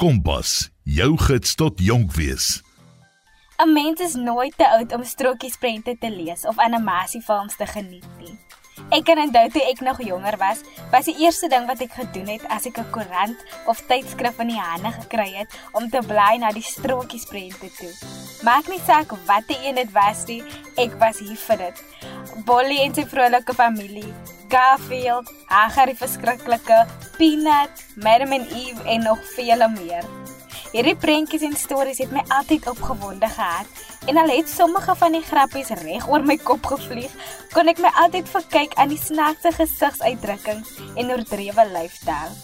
Kompas, jou gids tot jonk wees. 'n Mens is nooit te oud om strokiesprente te lees of animasiefilms te geniet nie. Ek kan onthou toe ek nog jonger was, was die eerste ding wat ek gedoen het as ek 'n koerant of tydskrif in die hande gekry het om te bly na die strokiesprente toe. Maak nie saak wat die een dit was nie, ek was hier vir dit. Bolly en sy vrolike familie, Garfield, Agar die verskriklike, Peanut, Madam and Eve en nog vele meer. Hierdie prentjies en stories het my altyd opgewonde gehad en al het sommige van die grappies reg oor my kop gevlieg, kon ek my altyd verkyk aan die snaakse gesigsuitdrukkings en oordrewe lyfstyl.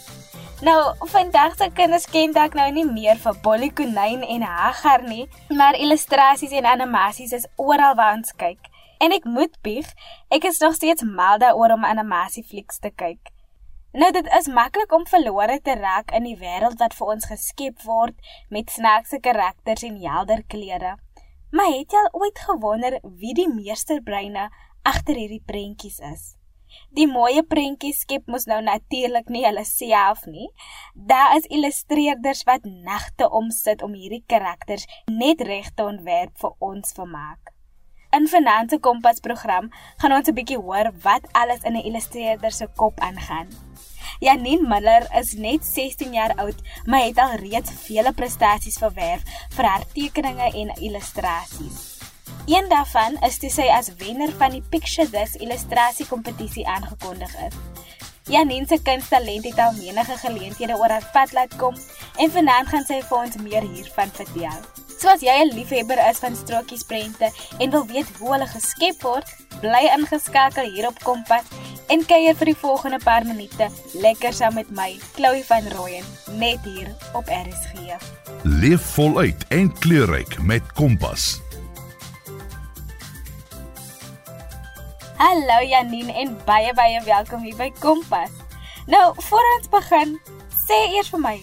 Nou, vandag se kinders ken dalk nou nie meer vir Bolly Konyn en Hagar nie, maar illustrasies en animasies is oral waar ons kyk. En ek moet bieg, ek is nog steeds mal daaroor om animasieflieks te kyk. Nou dit is maklik om verlore te raak in die wêreld wat vir ons geskep word met snaakse karakters en helder kleure. Maar het jy al ooit gewonder wie die meesterbreine agter hierdie prentjies is? Die mooi prentjies skep mos nou natuurlik nie hulle self nie. Daar is illustreerders wat nagte omsit om hierdie karakters net reg te ontwerp vir ons vermaak. In Finanse Kompas program gaan ons 'n bietjie hoor wat alles in 'n illustreerder se kop aangaan. Janine Miller is net 16 jaar oud, maar het al reeds vele prestasies verwerf vir haar tekeninge en illustrasies. Een daarvan is toe sy as wenner van die Picture This illustrasie kompetisie aangekondig is. Janine se kunsttalent het al menige geleenthede oor haar pad laat kom en vanaand gaan sy vir ons meer hiervan vertel. So as jy 'n liefhebber is van strokiesprente en wil weet hoe hulle geskep word, bly ingeskakel hier op Kompas en kuier vir die volgende paar minute lekker saam met my, Chloe van Rooyen, net hier op RSG. Leef voluit en kleurryk met Kompas. Hallo Janine en baie baie welkom hier by Kompas. Nou, voor ons begin, sê eers vir my,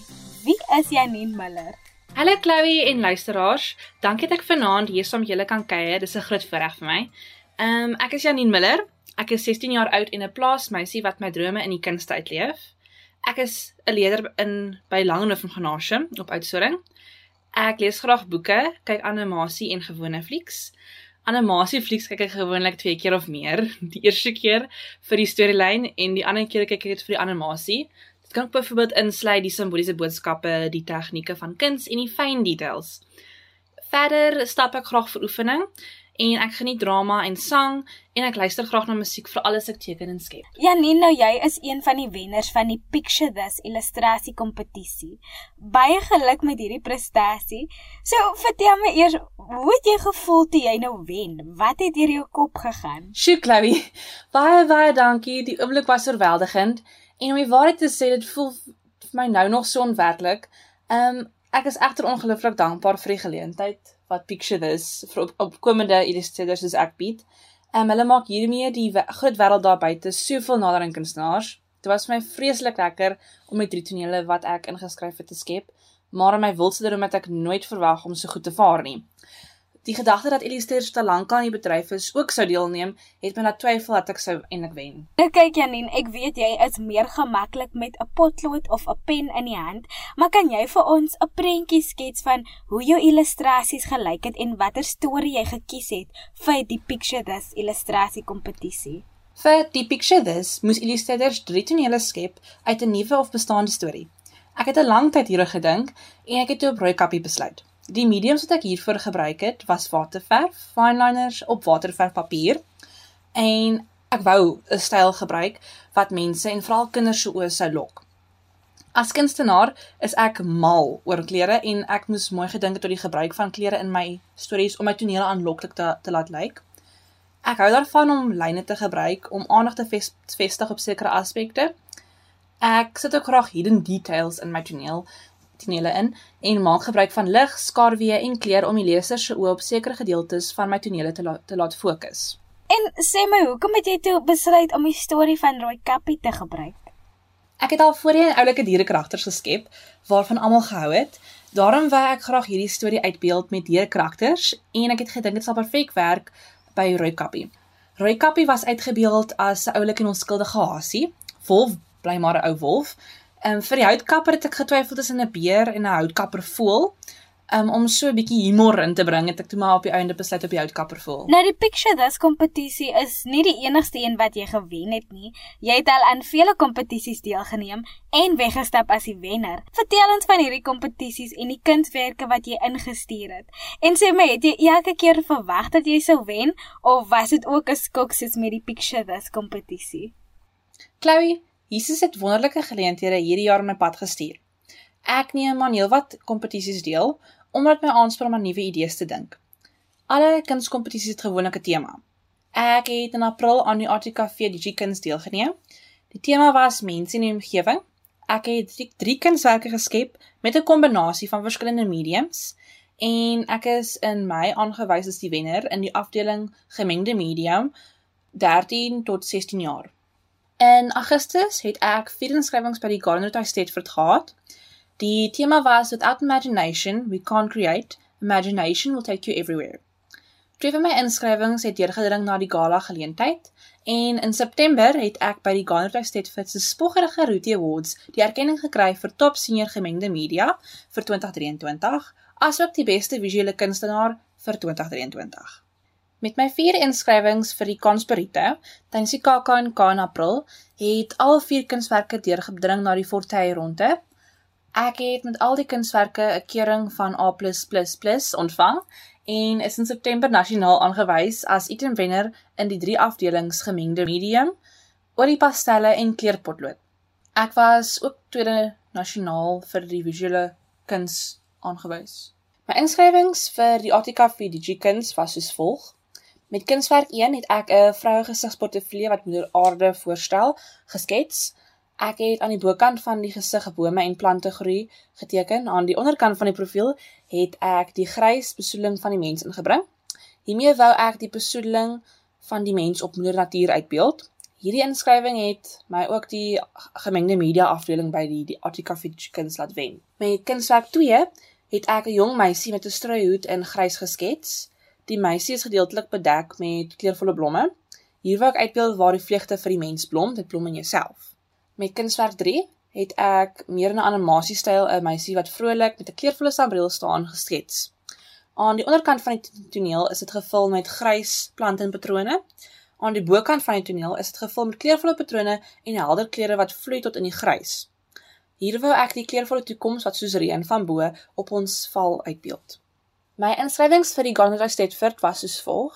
wie is Janine Miller? Hallo Chloe en luisteraars. Dankie dat ek vanaand hier saam julle kan kuier. Dis 'n groot voorreg vir my. Ehm um, ek is Janine Miller. Ek is 16 jaar oud en 'n plaasmeisie wat my drome in die kunste uitleef. Ek is 'n leerder in by Langehoven Gimnasium op Oudtshoorn. Ek lees graag boeke, kyk animasie en gewone flieks. Animasie flieks kyk ek gewoonlik 2 keer of meer. Die eerste keer vir die storielyn en die ander keer kyk ek dit vir die animasie kan byvoorbeeld insluit die simboliese boodskappe, die tegnieke van kuns en die fyn details. Verder stap ek graag vir oefening en ek geniet drama en sang en ek luister graag na musiek vir alles ek teken en skep. Janine, nou jy is een van die wenners van die Picture This illustrasie kompetisie. Baie geluk met hierdie prestasie. So, vertel my eers, hoe het jy gevoel toe jy nou wen? Wat het deur jou kop gegaan? Sjoe, Chloe. Baie baie dankie. Die oomblik was oorweldigend. En om die waarheid te sê, dit voel vir my nou nog so onwerklik. Ehm um, ek is egter ongelooflik dankbaar vir die geleentheid wat Picture This vir op, opkomende illustrateurs soos ek bied. Ehm um, hulle maak hiermee die groot wêreld daar buite soveel nader aan kunstenaars. Dit was vir my vreeslik lekker om met drie tonele wat ek ingeskryf het te skep, maar in my wildste droom het ek nooit verwag om so goed te vaar nie die gedagte dat illustrateurs te lank aan die bedryf is ook sou deelneem, het my laat twyfel dat ek sou eintlik wen. Nou kyk Janine, ek weet jy is meer gemaklik met 'n potlood of 'n pen in die hand, maar kan jy vir ons 'n prentjie skets van hoe jou illustrasies gelyk het en watter storie jy gekies het vir die Picture This illustrasie kompetisie? Vir die Picture This moes illustrateurs drie tonele skep uit 'n nuwe of bestaande storie. Ek het 'n lang tyd hieroor gedink en ek het toe op Rooikappie besluit. Die mediums wat ek hiervoor gebruik het, was waterverf, fineliners op waterverfpapier en ek wou 'n styl gebruik wat mense en veral kinders se oë sou lok. As kunstenaar is ek mal oor klere en ek moes mooi gedink het oor die gebruik van klere in my stories om my tonele aanloklik te, te laat lyk. Ek hou daarvan om lyne te gebruik om aandag te vestig op sekere aspekte. Ek sit ook graag hidden details in my toneel tonele in en maak gebruik van lig, skaduwee en kleur om die leser se oë op sekere gedeeltes van my tonele te, la te laat fokus. En sê my, hoekom het jy toe besluit om die storie van Roy Kappie te gebruik? Ek het al voorheen oulike dierekarakters geskep waarvan almal gehou het. Daarom wou ek graag hierdie storie uitbeeld met dierekarakters en ek het gedink dit sal perfek werk by Roy Kappie. Roy Kappie was uitgebeeld as 'n oulike en onskuldige hasie. Wolf bly maar 'n ou wolf Ehm um, vir die houtkapper het ek getwyfel tussen 'n beer en 'n houtkapper voel. Um, om so 'n bietjie humor in te bring, het ek toe maar op die einde besluit op die houtkapper voel. Nou die Picture This kompetisie is nie die enigste een wat jy gewen het nie. Jy het al aan vele kompetisies deelgeneem en weggestap as die wenner. Vertel ons van hierdie kompetisies en die kunswerke wat jy ingestuur het. En sê my, het jy elke keer verwag dat jy sou wen of was dit ook 'n skok soos met die Picture This kompetisie? Chloe, Jesus het wonderlike geleenthede hierdie jaar op my pad gestuur. Ek neem aan heelwat kompetisies deel omdat my aanspoor om aan nuwe idees te dink. Alle kunskompetisies het gewoonlik 'n tema. Ek het in April aan die ArtCafe DigiKuns deelgeneem. Die tema was mense in die omgewing. Ek het drie, drie kunswerke geskep met 'n kombinasie van verskillende mediums en ek is in Mei aangewys as die wenner in die afdeling gemengde medium 13 tot 16 jaar. In Augustus het ek vier inskrywings by die Gardner State Fort gehad. Die tema was without imagination we can't create. Imagination will take you everywhere. Twee van my inskrywings het deurgedring na die gala geleentheid en in September het ek by die Gardner State Fits se spoggerige Rootie Awards die erkenning gekry vir top senior gemengde media vir 2023 asook die beste visuele kunstenaar vir 2023. Met my vier inskrywings vir die Konspirite tydens die KAKNK in April het al vier kunswerke deurgedring na die Fortuin ronde Ek het met al die kunswerke 'n keuring van A++ ontvang en is in September nasionaal aangewys as itemwenner in die drie afdelings gemengde medium, olie pastelle en kleurpotlood. Ek was ook tweede nasionaal vir die visuele kuns aangewys. My inskrywings vir die ArtCafe DigiKuns was soos volg. Met kunswerk 1 het ek 'n vroue gesigsportefeulje wat moeder aarde voorstel geskets. Ek het aan die bokant van die gesig bome en plante groei geteken. Aan die onderkant van die profiel het ek die grys besoedeling van die mens ingebring. Hiermee wou ek die besoedeling van die mens op moeder natuur uitbeeld. Hierdie inskrywing het my ook die gemengde media afdeling by die die Articafe Chickens laat wen. Met kunswerk 2 het ek 'n jong meisie met 'n strooihoed in grys geskets. Die meisie is gedeeltelik bedek met kleurvolle blomme. Hier wou ek uitbeeld waar die vlegte vir die mens blom, dit blom in jouself. Met kunswerk 3 het ek meer in 'n animasiestyl 'n meisie wat vrolik met 'n kleurvolle sambreel staan geskets. Aan die onderkant van die toneel is dit gevul met grys plante en patrone. Aan die bokant van die toneel is dit gevul met kleurvolle patrone en helder kleure wat vloei tot in die grys. Hier wou ek die kleurvolle toekoms wat soos reën van bo op ons val uitbeeld. My inskrywings vir die Garnet State Fort was soos volg: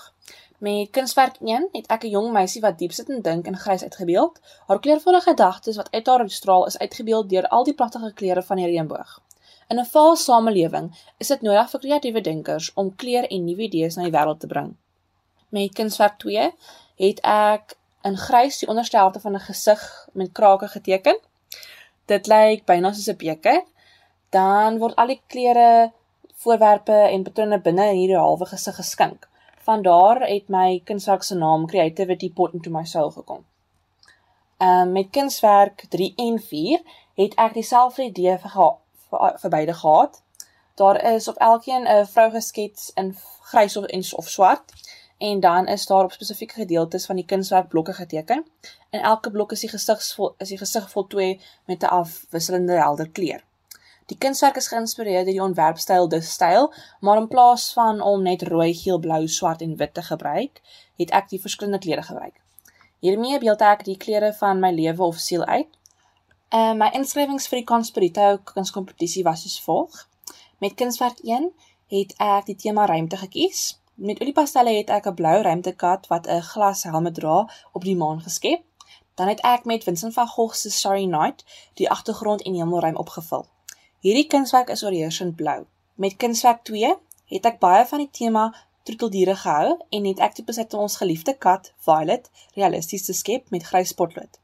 Met kunswerk 1 het ek 'n jong meisie wat diep sit en dink in grys uitgebeeld. Haar kleurvolle gedagtes wat uit haar straal is uitgebeeld deur al die pragtige kleure van die reënboog. In 'n vaal samelewing is dit nodig vir kreatiewe denkers om kleur en nuwe idees na die wêreld te bring. Met kunswerk 2 het ek in grys die onderste helfte van 'n gesig met krake geteken. Dit lyk byna soos 'n beker. Dan word al die kleure, voorwerpe en patrone binne hierdie halwe gesig geskink van daar het my kunswerk se naam Creativity Pot into my soul gekom. Ehm um, met kunswerk 3 en 4 het ek dieselfde idee vir vir, vir beide gehad. Daar is op elkeen 'n vrou geskets in grys of en of swart en dan is daar op spesifieke gedeeltes van die kunswerk blokke geteken. In elke blok is die gesig is die gesig voltooi met 'n afwisselende helder kleur. Die kunswerk is geïnspireer deur die ontwerpstyl dus styl, maar in plaas van om net rooi, geel, blou, swart en wit te gebruik, het ek die verskillende kleure gebruik. Hiermee beeld ek die kleure van my lewe of siel uit. En uh, my inskrywings vir die Conspirito kunskompetisie was soos volg. Met kunswerk 1 het ek die tema ruimte gekies. Met oliepastelle het ek 'n blou ruimtekat wat 'n glashelm dra op die maan geskep. Dan het ek met Vincent van Gogh se Starry Night die agtergrond en hemelruim opgevul. Hierdie kunswerk is oorheersend blou. Met kunswerk 2 het ek baie van die tema troeteldiere gehou en het ek toe besit om ons geliefde kat, Violet, realisties te skep met grys potlood.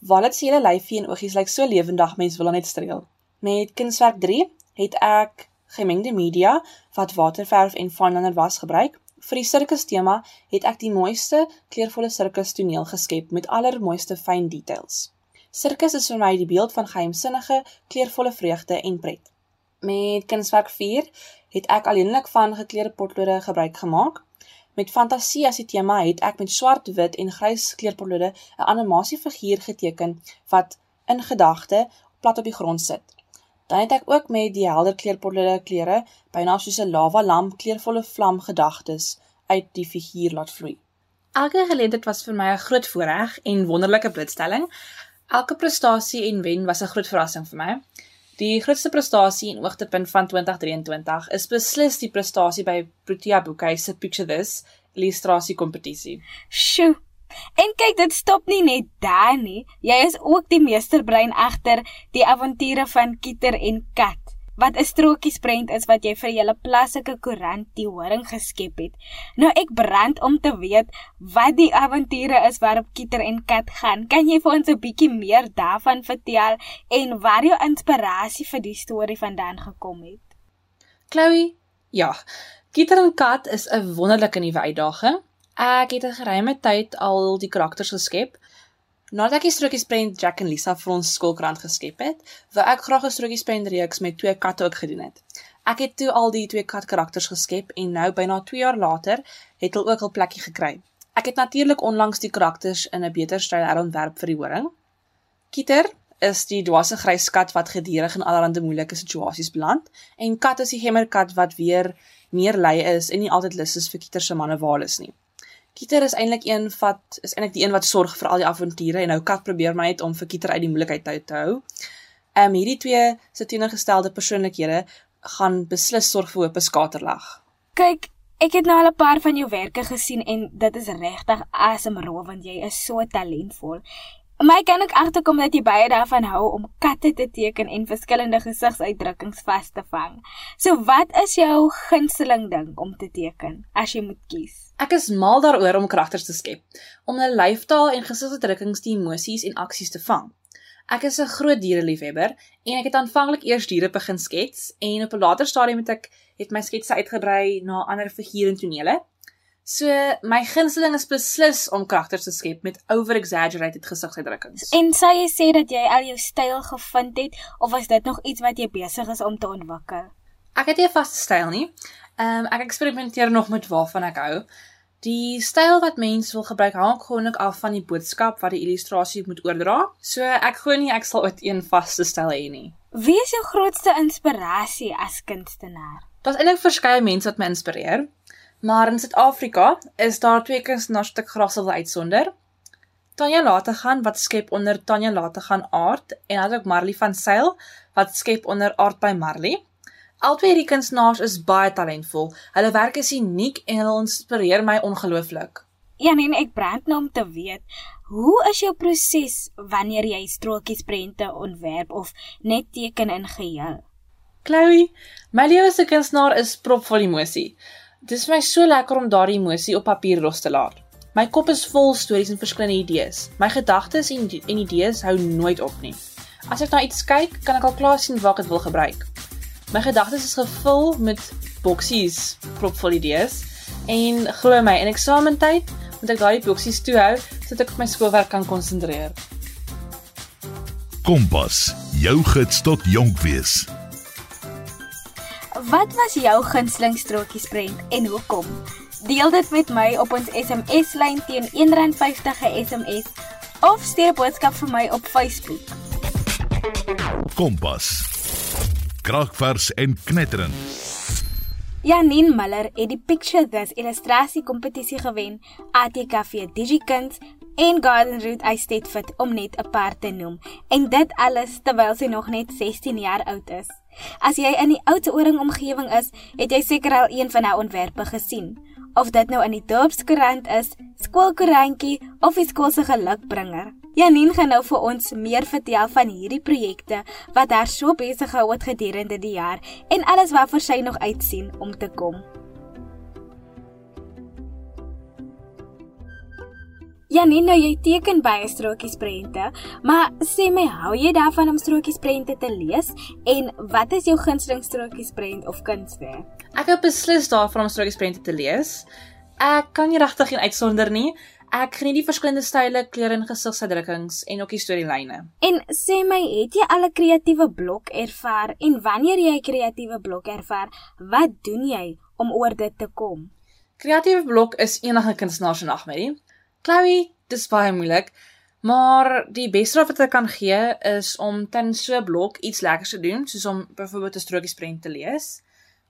Violet se hele lyfie en oogies lyk so lewendig, mens wil haar net streel. Met kunswerk 3 het ek gemengde media wat waterverf en fineliner was gebruik. Vir die sirkus tema het ek die mooiste kleurvolle sirkus toneel geskep met allermooiste fyn details. Sirkus is vir my die beeld van geheimsinnige, kleurvolle vreugde en pret. Met kunswerk 4 het ek alleenlik van gekleurde potlode gebruik gemaak. Met fantasie as die tema het ek met swart, wit en grys kleurpotlode 'n animasiefiguur geteken wat in gedagte plat op die grond sit. Dan het ek ook met die helder kleurpotloode kleure byna soos 'n lava lamp kleurvolle vlam gedagtes uit die figuur laat vloei. Elke geleentheid was vir my 'n groot voorreg en wonderlike blootstelling. Elke prestasie en wen was 'n groot verrassing vir my. Die grootste prestasie en hoogtepunt van 2023 is beslis die prestasie by Protea Boekhuis se Picture This illustrasie kompetisie. Sjoe. En kyk, dit stop nie net daar nie. Jy is ook die meesterbrein agter die avonture van Kieter en Kat wat 'n strokiesprent is wat jy vir julle plaaslike koerant die horing geskep het. Nou ek brand om te weet wat die avonture is waarop Kieter en Kat gaan. Kan jy vir ons 'n bietjie meer daarvan vertel en waar jou inspirasie vir die storie vandaan gekom het? Chloe, ja. Kieter en Kat is 'n wonderlike nuwe uitdaging. Ek het 'n geruime tyd al die karakters geskep. Nadat ek die strokiesprent Jack en Lisa vir ons skoolkrant geskep het, wou ek graag 'n strokiesprent reeks met twee katte ook gedoen het. Ek het toe al die twee kat karakters geskep en nou byna 2 jaar later het hulle ook al plekkie gekry. Ek het natuurlik onlangs die karakters in 'n beter styl herontwerp vir die horing. Kieter is die dwaase grys kat wat gedurig in allerlei moeilike situasies beland en Kat is die gemmerkat wat weer meer lui is en nie altyd lus is vir Kieter se manne waales nie. Kieter is eintlik een wat is eintlik die een wat sorg vir al die avonture en nou Kat probeer maar net om vir Kieter uit die moeilikheid uit te hou. Ehm um, hierdie twee se teenoorgestelde persoonlikhede gaan beslis sorg vir hoop skaterlag. Kyk, ek het nou al 'n paar van jou werke gesien en dit is regtig asemrowend. Jy is so talentvol. Ek kan ook agterkom dat jy baie daarvan hou om katte te teken en verskillende gesigsuitdrukkings vas te vang. So wat is jou gunsteling ding om te teken as jy moet kies? Ek is mal daaroor om karakters te skep, om hulle lyfstaal en gesigsuitdrukkings, die emosies en aksies te vang. Ek is 'n groot diereliefhebber en ek het aanvanklik eers diere begin skets en op 'n later stadium het ek het my sketse uitgebrei na ander figure en tonele. So my gunsteling is beslis om karakters te skep met over-exaggerated gesigsuitdrukkings. En sou jy sê dat jy al jou styl gevind het of is dit nog iets wat jy besig is om te ontwikkel? Ek het nie 'n vaste styl nie. Ehm um, ek eksperimenteer nog met waarvan ek hou. Die styl wat mense wil gebruik hang gewoonlik af van die boodskap wat die illustrasie moet oordra. So ek glo nie ek sal ooit een vaste styl hê nie. Wie is jou grootste inspirasie as kunstenaar? Daar's eintlik verskeie mense wat my inspireer, maar in Suid-Afrika is daar twee kunstenaars wat ek graag sou wil uitsonder. Tanya Lategan wat skep onder Tanya Lategan Art en dan ook Marley van Sail wat skep onder Art by Marley. Albei hierdie kunstenaars is baie talentvol. Hulle werk is uniek en hulle inspireer my ongelooflik. Ja, nee, ek brand nou om te weet, hoe is jou proses wanneer jy strokiesprente ontwerp of net teken in geheel? Chloe, my lewe as 'n kunstenaar is propvol emosie. Dit is my so lekker om daardie emosie op papier los te laat. My kop is vol stories en verskillende idees. My gedagtes en, en idees hou nooit op nie. As ek na iets kyk, kan ek al klaar sien wat ek dit wil gebruik. My gedagtes is gevul met boksies propvol idees en glo my, in eksamentyd moet ek daai boksies toehou sodat ek op my skoolwerk kan konsentreer. Kompas, jou gids tot jonk wees. Wat was jou gunsteling strokiesprent en hoekom? Deel dit met my op ons SMS-lyn teen R1.50 'n SMS of stuur 'n boodskap vir my op Facebook. Kompas. Kragvers en knetterend. Janine Miller het die Picture This illustrasie kompetisie gewen, ATKV Digikuns en Garden Route Estate om net 'n paar te noem. En dit alles terwyl sy nog net 16 jaar oud is. As jy in die Oudte Oring omgewing is, het jy seker al een van haar ontwerpe gesien. Of dit nou in die dorpskoerant is, skoolkoerantjie of die skool se gelukbringer. Janine gaan nou vir ons meer vertel van hierdie projekte wat haar so besig het gedurende die jaar en alles waarvoor sy nog uitsien om te kom. Janine, nou jy teken baie strokiesprente, maar sê my, hou jy daarvan om strokiesprente te lees en wat is jou gunsteling strokiesprent of kunswerk? Ek het beslis daarvan om strokiesprente te lees. Ek kan nie regtig een uitsonder nie. Ek geniet die verskillende style, kleure en gesigsuitdrukkings en ook die storielyne. En sê my, het jy al 'n kreatiewe blok ervaar en wanneer jy 'n kreatiewe blok ervaar, wat doen jy om oor dit te kom? Kreatiewe blok is enige kunstenaar se nagmerrie. Chloe, dis baie moeilik, Maar die beste raad wat ek kan gee is om ten so 'n blok iets lekkers te doen, soos om byvoorbeeld 'n strokiesprent te lees.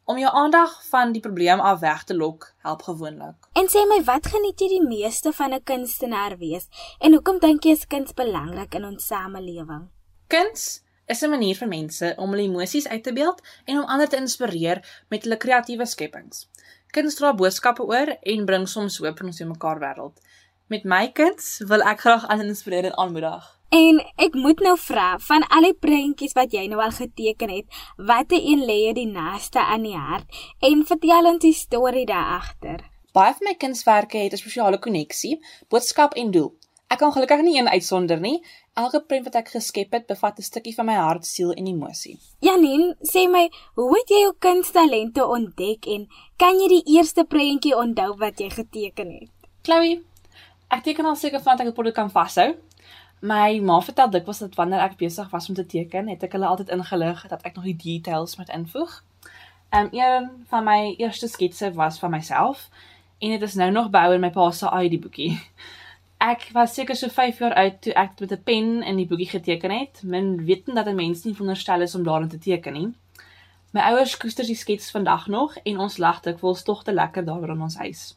Om jou aandag van die probleem af weg te lok, help gewoonlik. En sê my, wat geniet jy die meeste van 'n kunstenaar wees en hoekom dink jy is kuns belangrik in ons samelewing? Kuns is 'n manier vir mense om hulle emosies uit te beeld en om ander te inspireer met hulle kreatiewe skepings. Kuns dra boodskappe oor en bring soms hoop in ons mekaar wêreld. Met my kuns wil ek graag ander inspireer en aanmoedig. En ek moet nou vra, van al die prentjies wat jy nou al geteken het, watter een lê jy die naaste aan die hart en vertel ons die storie daar agter. Baie van my kunswerke het 'n spesiale koneksie, boodskap en doel. Ek kan gelukkig nie een uitsonder nie. Elke prent wat ek geskep het, bevat 'n stukkie van my hart, siel en emosie. Janine, sê my, hoe het jy jou kunstalente ontdek en kan jy die eerste prentjie onthou wat jy geteken het? Chloe, ek teken al seker van dat ek 'n potlood kan vashou. My ma vertel dikwels dat wanneer ek besig was om te teken, het ek hulle altyd ingelig dat ek nog die details moet invoeg. Um een van my eerste sketse was van myself en dit is nou nog behou in my pa se ID boekie. Ek was seker so 5 jaar oud toe ek met 'n pen in die boekie geteken het, min wetend dat 'n mens nie veronderstel is om daarin te teken nie. My ouers koester die skets vandag nog en ons lag dikwels tog te lekker daaroor in ons huis.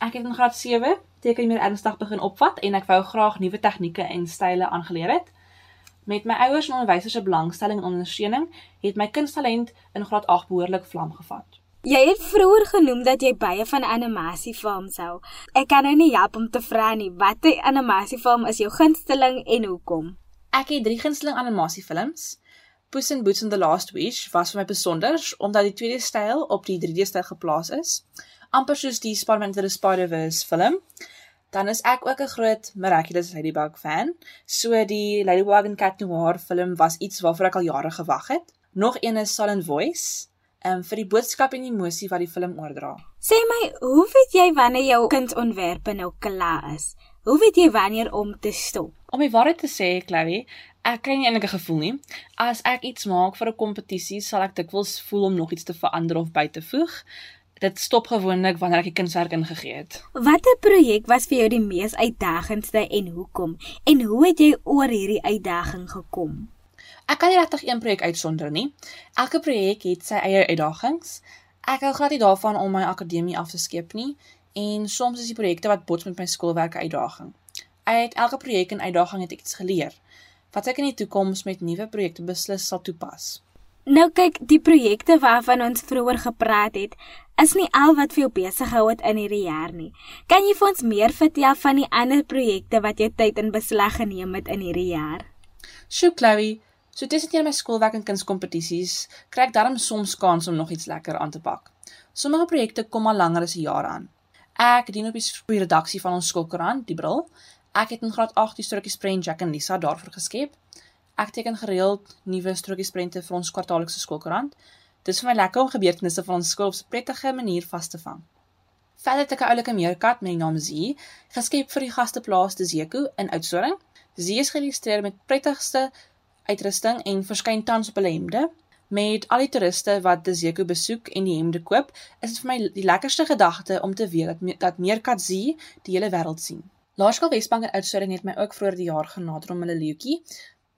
Ek het in graad 7 teken meer ernstig begin opvat en ek wou graag nuwe tegnieke en style aangeleer het. Met my ouers en onderwysers se belangstelling en ondersteuning het my kunsttalent in graad 8 behoorlik vlam gevat. Jy het vroeër genoem dat jy baie van animasiefilms hou. Ek kan nou nie help om te vra nie, watter animasiefilm is jou gunsteling en hoekom? Ek het drie gunsteling animasiefilms. Puss in Boots and the Last Wish was vir my besonder omdat die 2D styl op die 3D styl geplaas is, amper soos die Spider-Man the Spider-Verse film. Dan is ek ook 'n groot Miraculous Ladybug fan, so die Ladybug and Cat Noir film was iets waarvoor ek al jare gewag het. Nog een is Silent Voice um, vir die boodskap en emosie wat die film oordra. Sê my, hoe weet jy wanneer jou kunstontwerpe nou klaar is? Hoe weet jy wanneer om te stop? Om die waarheid te sê, Chloe, ek kry nie enige gevoel nie. As ek iets maak vir 'n kompetisie, sal ek dikwels voel om nog iets te verander of by te voeg. Dit stop gewoonlik wanneer ek die kunswerk ingegee het. Watter projek was vir jou die mees uitdagendste en hoekom? En hoe het jy oor hierdie uitdaging gekom? Ek kan nie regtig een projek uitsonder nie. Elke projek het sy eie uitdagings. Ek hou glad nie daarvan om my akademie af te skep nie en soms is die projekte wat bots met my skoolwerk 'n uitdaging. Uit elke projek en uitdaging het ek iets geleer wat ek in die toekoms met nuwe projekte beslis sal toepas. Nou kyk, die projekte waarvan ons vroeër gepraat het, is nie al wat vir jou besig gehou het in hierdie jaar nie. Kan jy vir ons meer vertel van die ander projekte wat jy tyd in beslag geneem het in hierdie jaar? Sjoe, Chloe, So tussen my skoolwerk en kunskompetisies kry ek darm soms kans om nog iets lekker aan te pak. Sommige projekte kom al langer as 'n jaar aan. Ek dien op die redaksie van ons skoolkoerant, Die Bril. Ek het in graad 8 die strokies prent Jack en Lisa daarvoor geskep. Ek teken gereeld nuwe strokies prente vir ons kwartaallikse skoolkoerant. Dit is vir my lekker om gebeurtenisse van ons skool op 'n prettige manier vas te vang. Verder het ek 'n oulike meerkat met die naam Z geskep vir die gasteplaas te Zeko in Oudtshoorn. Z is geïllustreer met prettigste uitrusting en verskyn tans op hulle hemde. Met al die toeriste wat die Zeko besoek en die hemde koop, is dit vir my die lekkerste gedagte om te weet dat dat meer Katsi die hele wêreld sien. Laerskool Wesbank in Oudtshoorn het my ook vroeër die jaar genader om hulle leeuetjie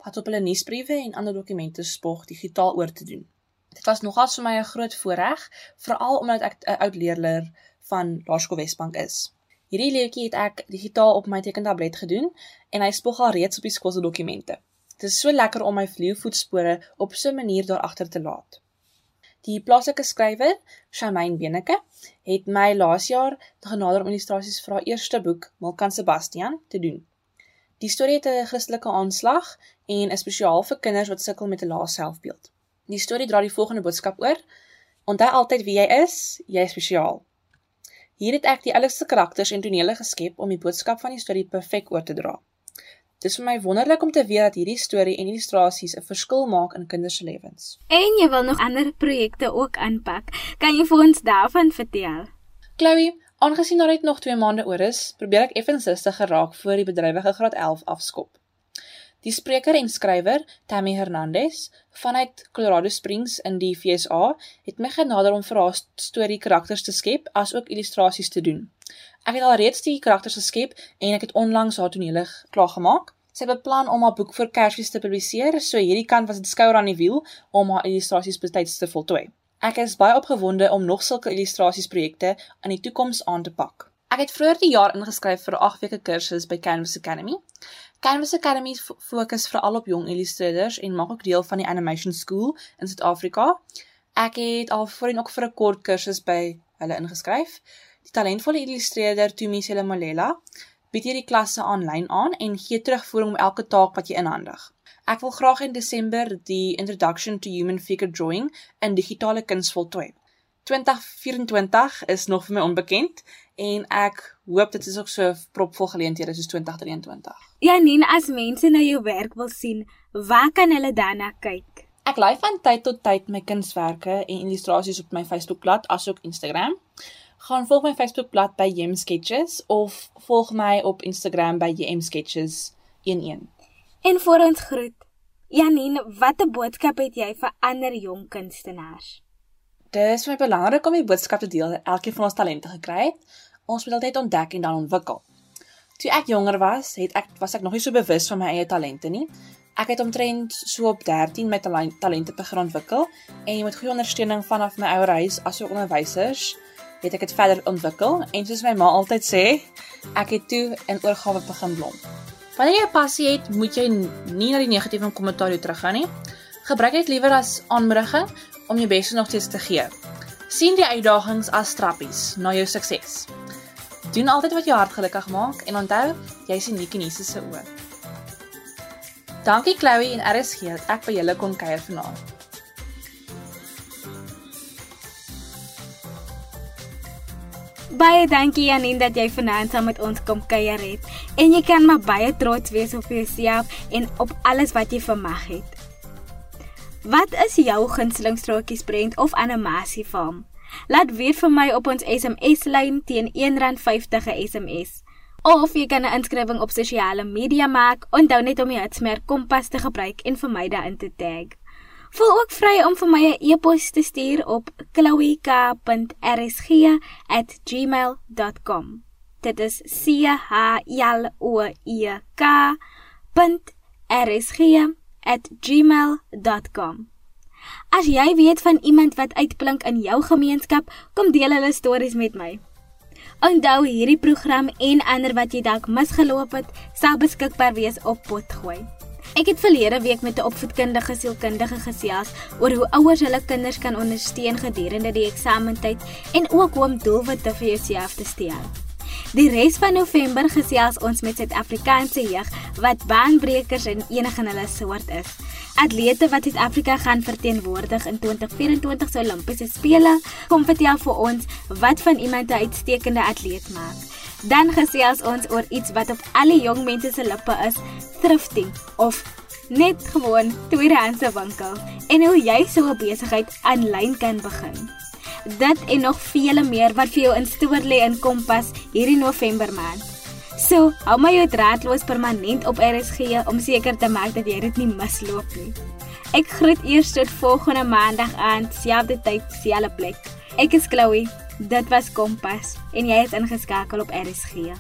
wat op hulle nuusbriewe en ander dokumente spog digitaal oor te doen. Dit was nogal vir my 'n groot voorreg, veral omdat ek 'n oud leerder van Laerskool Wesbank is. Hierdie leeuetjie het ek digitaal op my tekentablet gedoen en hy spog al reeds op die skool se dokumente. Dit is so lekker om my vleuvoetspore op so 'n manier daar agter te laat. Die plaaslike skrywer, Shamaine Beneke, het my laas jaar genader om illustrasies vir haar eerste boek, Milkan Sebastian, te doen. Die storie het 'n Christelike aanslag en is spesiaal vir kinders wat sukkel met 'n lae selfbeeld. Die storie dra die volgende boodskap oor: Onthou altyd wie jy is, jy is spesiaal. Hier het ek die oulikste karakters en tonele geskep om die boodskap van die storie perfek oor te dra. Dis vir my wonderlik om te weet dat hierdie storie en illustrasies 'n verskil maak in kinders se lewens. En jy wil nog ander projekte ook aanpak. Kan jy vir ons daarvan vertel? Chloe, aangesien daar net nog 2 maande oor is, probeer ek effens rustig geraak voor die bedrywige graad 11 afskop. Die spreker en skrywer, Tammy Hernandez, vanuit Colorado Springs in die VSA, het my genader om vir haar storie karakters te skep asook illustrasies te doen. Ek het alreeds die karakters geskep en ek het onlangs haar tonele klaargemaak. Sy beplan om haar boek vir Kersfees te publiseer, so hierdie kant was dit skouer aan die wiel om haar illustrasies betyds te voltooi. Ek is baie opgewonde om nog sulke illustrasiesprojekte in die toekoms aan te pak. Ek het vroeër die jaar ingeskryf vir 'n 8 weke kursus by Canvas Academy. Canvas Academy fokus veral op jong illustrateurs en maak ook deel van die Animation School in Suid-Afrika. Ek het al voorheen ook vir 'n kort kursus by hulle ingeskryf. Die talentvolle illustreerder Tumi Selemolela bied hierdie klasse aanlyn aan en gee terugvoering om elke taak wat jy inhandig. Ek wil graag in Desember die Introduction to Human Figure Drawing in digitale kuns voltooi. 2024 is nog vir my onbekend en ek hoop dit is ook so propvol geleenthede soos 2023. Janine, as mense na jou werk wil sien, waar kan hulle dan na kyk? Ek laai van tyd tot tyd my kunswerke en illustrasies op my Facebookblad asook Instagram. Gaan volg my Facebookblad by Jem Sketches of volg my op Instagram by Jem Sketches 11. En vir ons groet. Janine, watter boodskap het jy vir ander jong kunstenaars? Dit is vir my belangrik om die boodskap te deel dat elkeen van ons talente gekry het. Ons moet altyd ontdek en dan ontwikkel. Toe ek jonger was, het ek was ek nog nie so bewus van my eie talente nie. Ek het omtrent so op 13 my talente begin ontwikkel en met goeie ondersteuning vanaf my ouer huis asook onderwysers het ek dit verder ontwikkel en soos my ma altyd sê, ek het toe in oorgawe begin blom. Wanneer jy 'n passie het, moet jy nie na die negatiewe kommentaar teruggaan nie. Gebruik dit liewer as aanmoediging om jou bes nog steeds te gee. Sien die uitdagings as trappies na jou sukses. Doen altyd wat jou hart gelukkig maak en onthou, jy is uniek in Jesus se oë. Dankie Chloe en RSG dat ek by julle kon kuier vanaand. Baie dankie Janine dat jy vanaand saam met ons kom kuier het. En jy kan maar baie trots wees op jouself en op alles wat jy vermag het. Wat is jou gunsteling strokiesprent of animasiefilm? Laat weet vir my op ons SMS lyn teen R1.50 'n SMS. Of jy kan 'n inskrywing op sosiale media maak. Onthou net om die hitsmerk Kompas te gebruik en vir my daarin te tag. Voel ook vry om vir my 'n e-pos te stuur op chloe.rsg@gmail.com. Dit is C H L O E K.rsg@ @gmail.com. As jy weet van iemand wat uitblink in jou gemeenskap, kom deel hulle stories met my. Onthou hierdie program en ander wat jy dalk misgeloop het, sal beskikbaar wees op Potgooi. Ek het verlede week met 'n opvoedkundige sielkundige gesels oor hoe ouers hulle kinders kan ondersteun gedurende die eksamentyd en ook hoe om doelwitte vir jouself te stel. Die res van November gesels ons met Suid-Afrikaanse jeug wat baanbrekers in hulle soort is. Atlete wat Suid-Afrika gaan verteenwoordig in 2024 se Olimpiese spele, kom vertel vir ons wat van iemand 'n uitstekende atleet maak. Dan gesels ons oor iets wat op alle jong mense se lippe is, thrifting of net gewoon tweedehandse winkel en hoe jy so 'n besigheid aanlyn kan begin. Dit en nog vele meer wat vir jou in stoor lê in Kompas hierdie November maand. So, hou my jou draadloos permanent op RSG om seker te maak dat jy dit nie misloop nie. Ek groet eers tot volgende maandag aan dieselfde tyd, dieselfde plek. Ek is Chloe. Dit was Kompas en jy is ingeskakel op RSG.